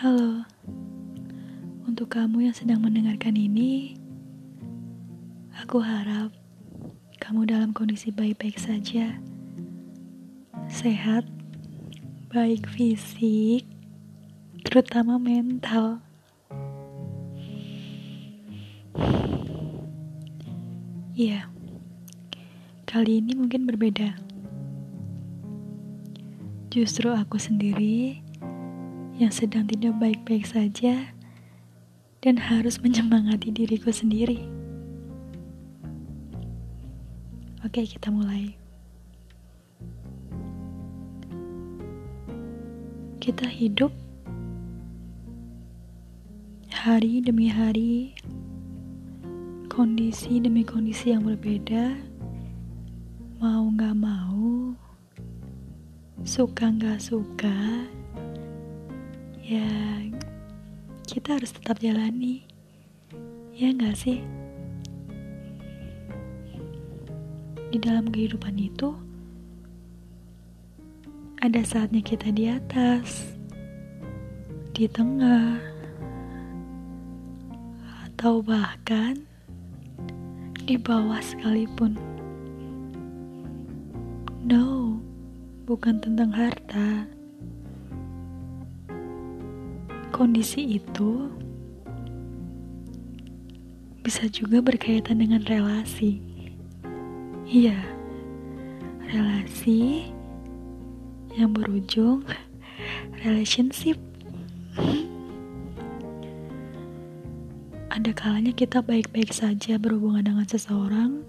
Halo, untuk kamu yang sedang mendengarkan ini, aku harap kamu dalam kondisi baik-baik saja, sehat, baik fisik, terutama mental. Iya, kali ini mungkin berbeda. Justru aku sendiri yang sedang tidak baik-baik saja dan harus menyemangati diriku sendiri. Oke, kita mulai. Kita hidup hari demi hari, kondisi demi kondisi yang berbeda, mau gak mau, suka gak suka, ya kita harus tetap jalani. Ya nggak sih? Di dalam kehidupan itu ada saatnya kita di atas di tengah atau bahkan di bawah sekalipun. No bukan tentang harta kondisi itu bisa juga berkaitan dengan relasi. Iya, relasi yang berujung relationship. Ada kalanya kita baik-baik saja berhubungan dengan seseorang,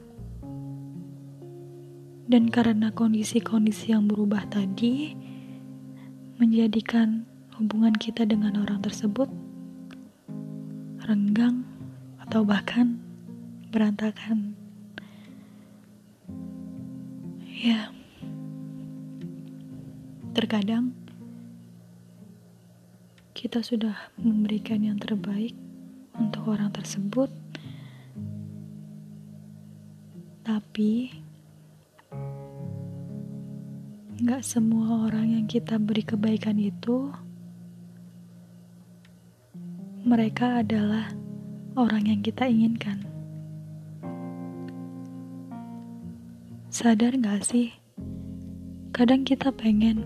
dan karena kondisi-kondisi yang berubah tadi menjadikan hubungan kita dengan orang tersebut renggang atau bahkan berantakan. Ya, terkadang kita sudah memberikan yang terbaik untuk orang tersebut, tapi nggak semua orang yang kita beri kebaikan itu mereka adalah orang yang kita inginkan. Sadar gak sih? Kadang kita pengen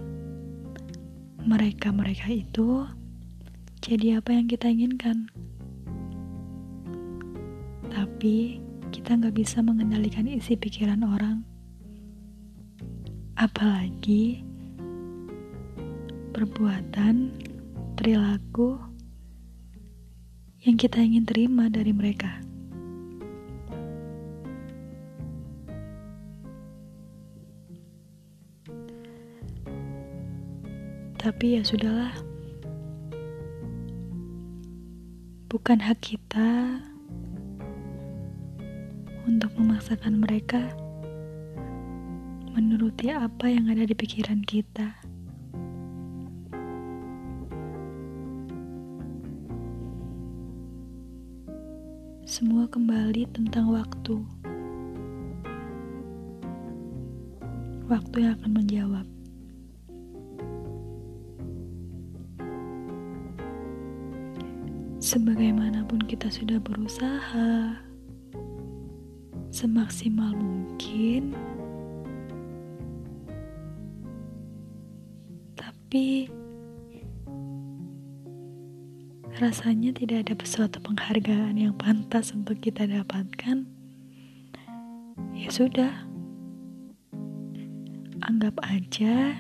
mereka-mereka itu jadi apa yang kita inginkan. Tapi kita gak bisa mengendalikan isi pikiran orang. Apalagi perbuatan, perilaku, yang kita ingin terima dari mereka. Tapi ya sudahlah. Bukan hak kita untuk memaksakan mereka menuruti apa yang ada di pikiran kita. Semua kembali tentang waktu. Waktu yang akan menjawab. Sebagaimanapun kita sudah berusaha semaksimal mungkin, tapi rasanya tidak ada suatu penghargaan yang pantas untuk kita dapatkan, ya sudah, anggap aja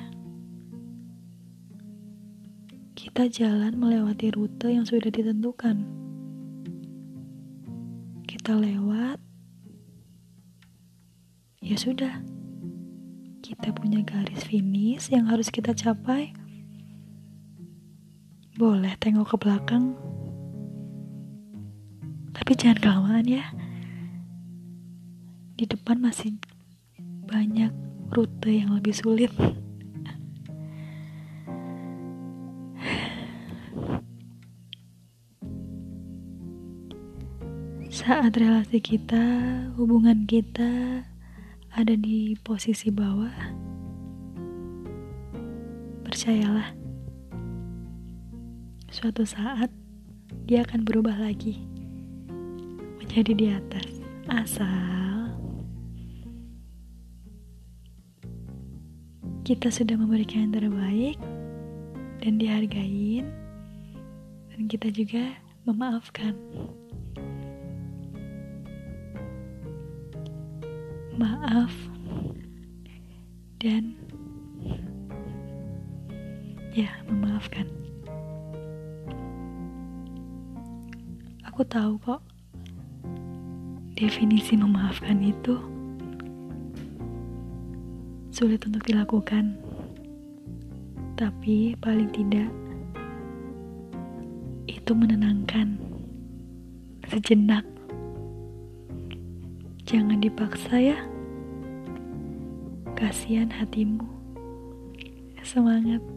kita jalan melewati rute yang sudah ditentukan. Kita lewat, ya sudah, kita punya garis finish yang harus kita capai boleh tengok ke belakang, tapi jangan kelamaan ya. Di depan masih banyak rute yang lebih sulit. Saat relasi kita, hubungan kita ada di posisi bawah, percayalah suatu saat dia akan berubah lagi menjadi di atas. Asal kita sudah memberikan yang terbaik dan dihargain dan kita juga memaafkan. Maaf dan ya memaafkan. Aku tahu kok definisi memaafkan itu sulit untuk dilakukan. Tapi paling tidak itu menenangkan sejenak. Jangan dipaksa ya. Kasihan hatimu. Semangat.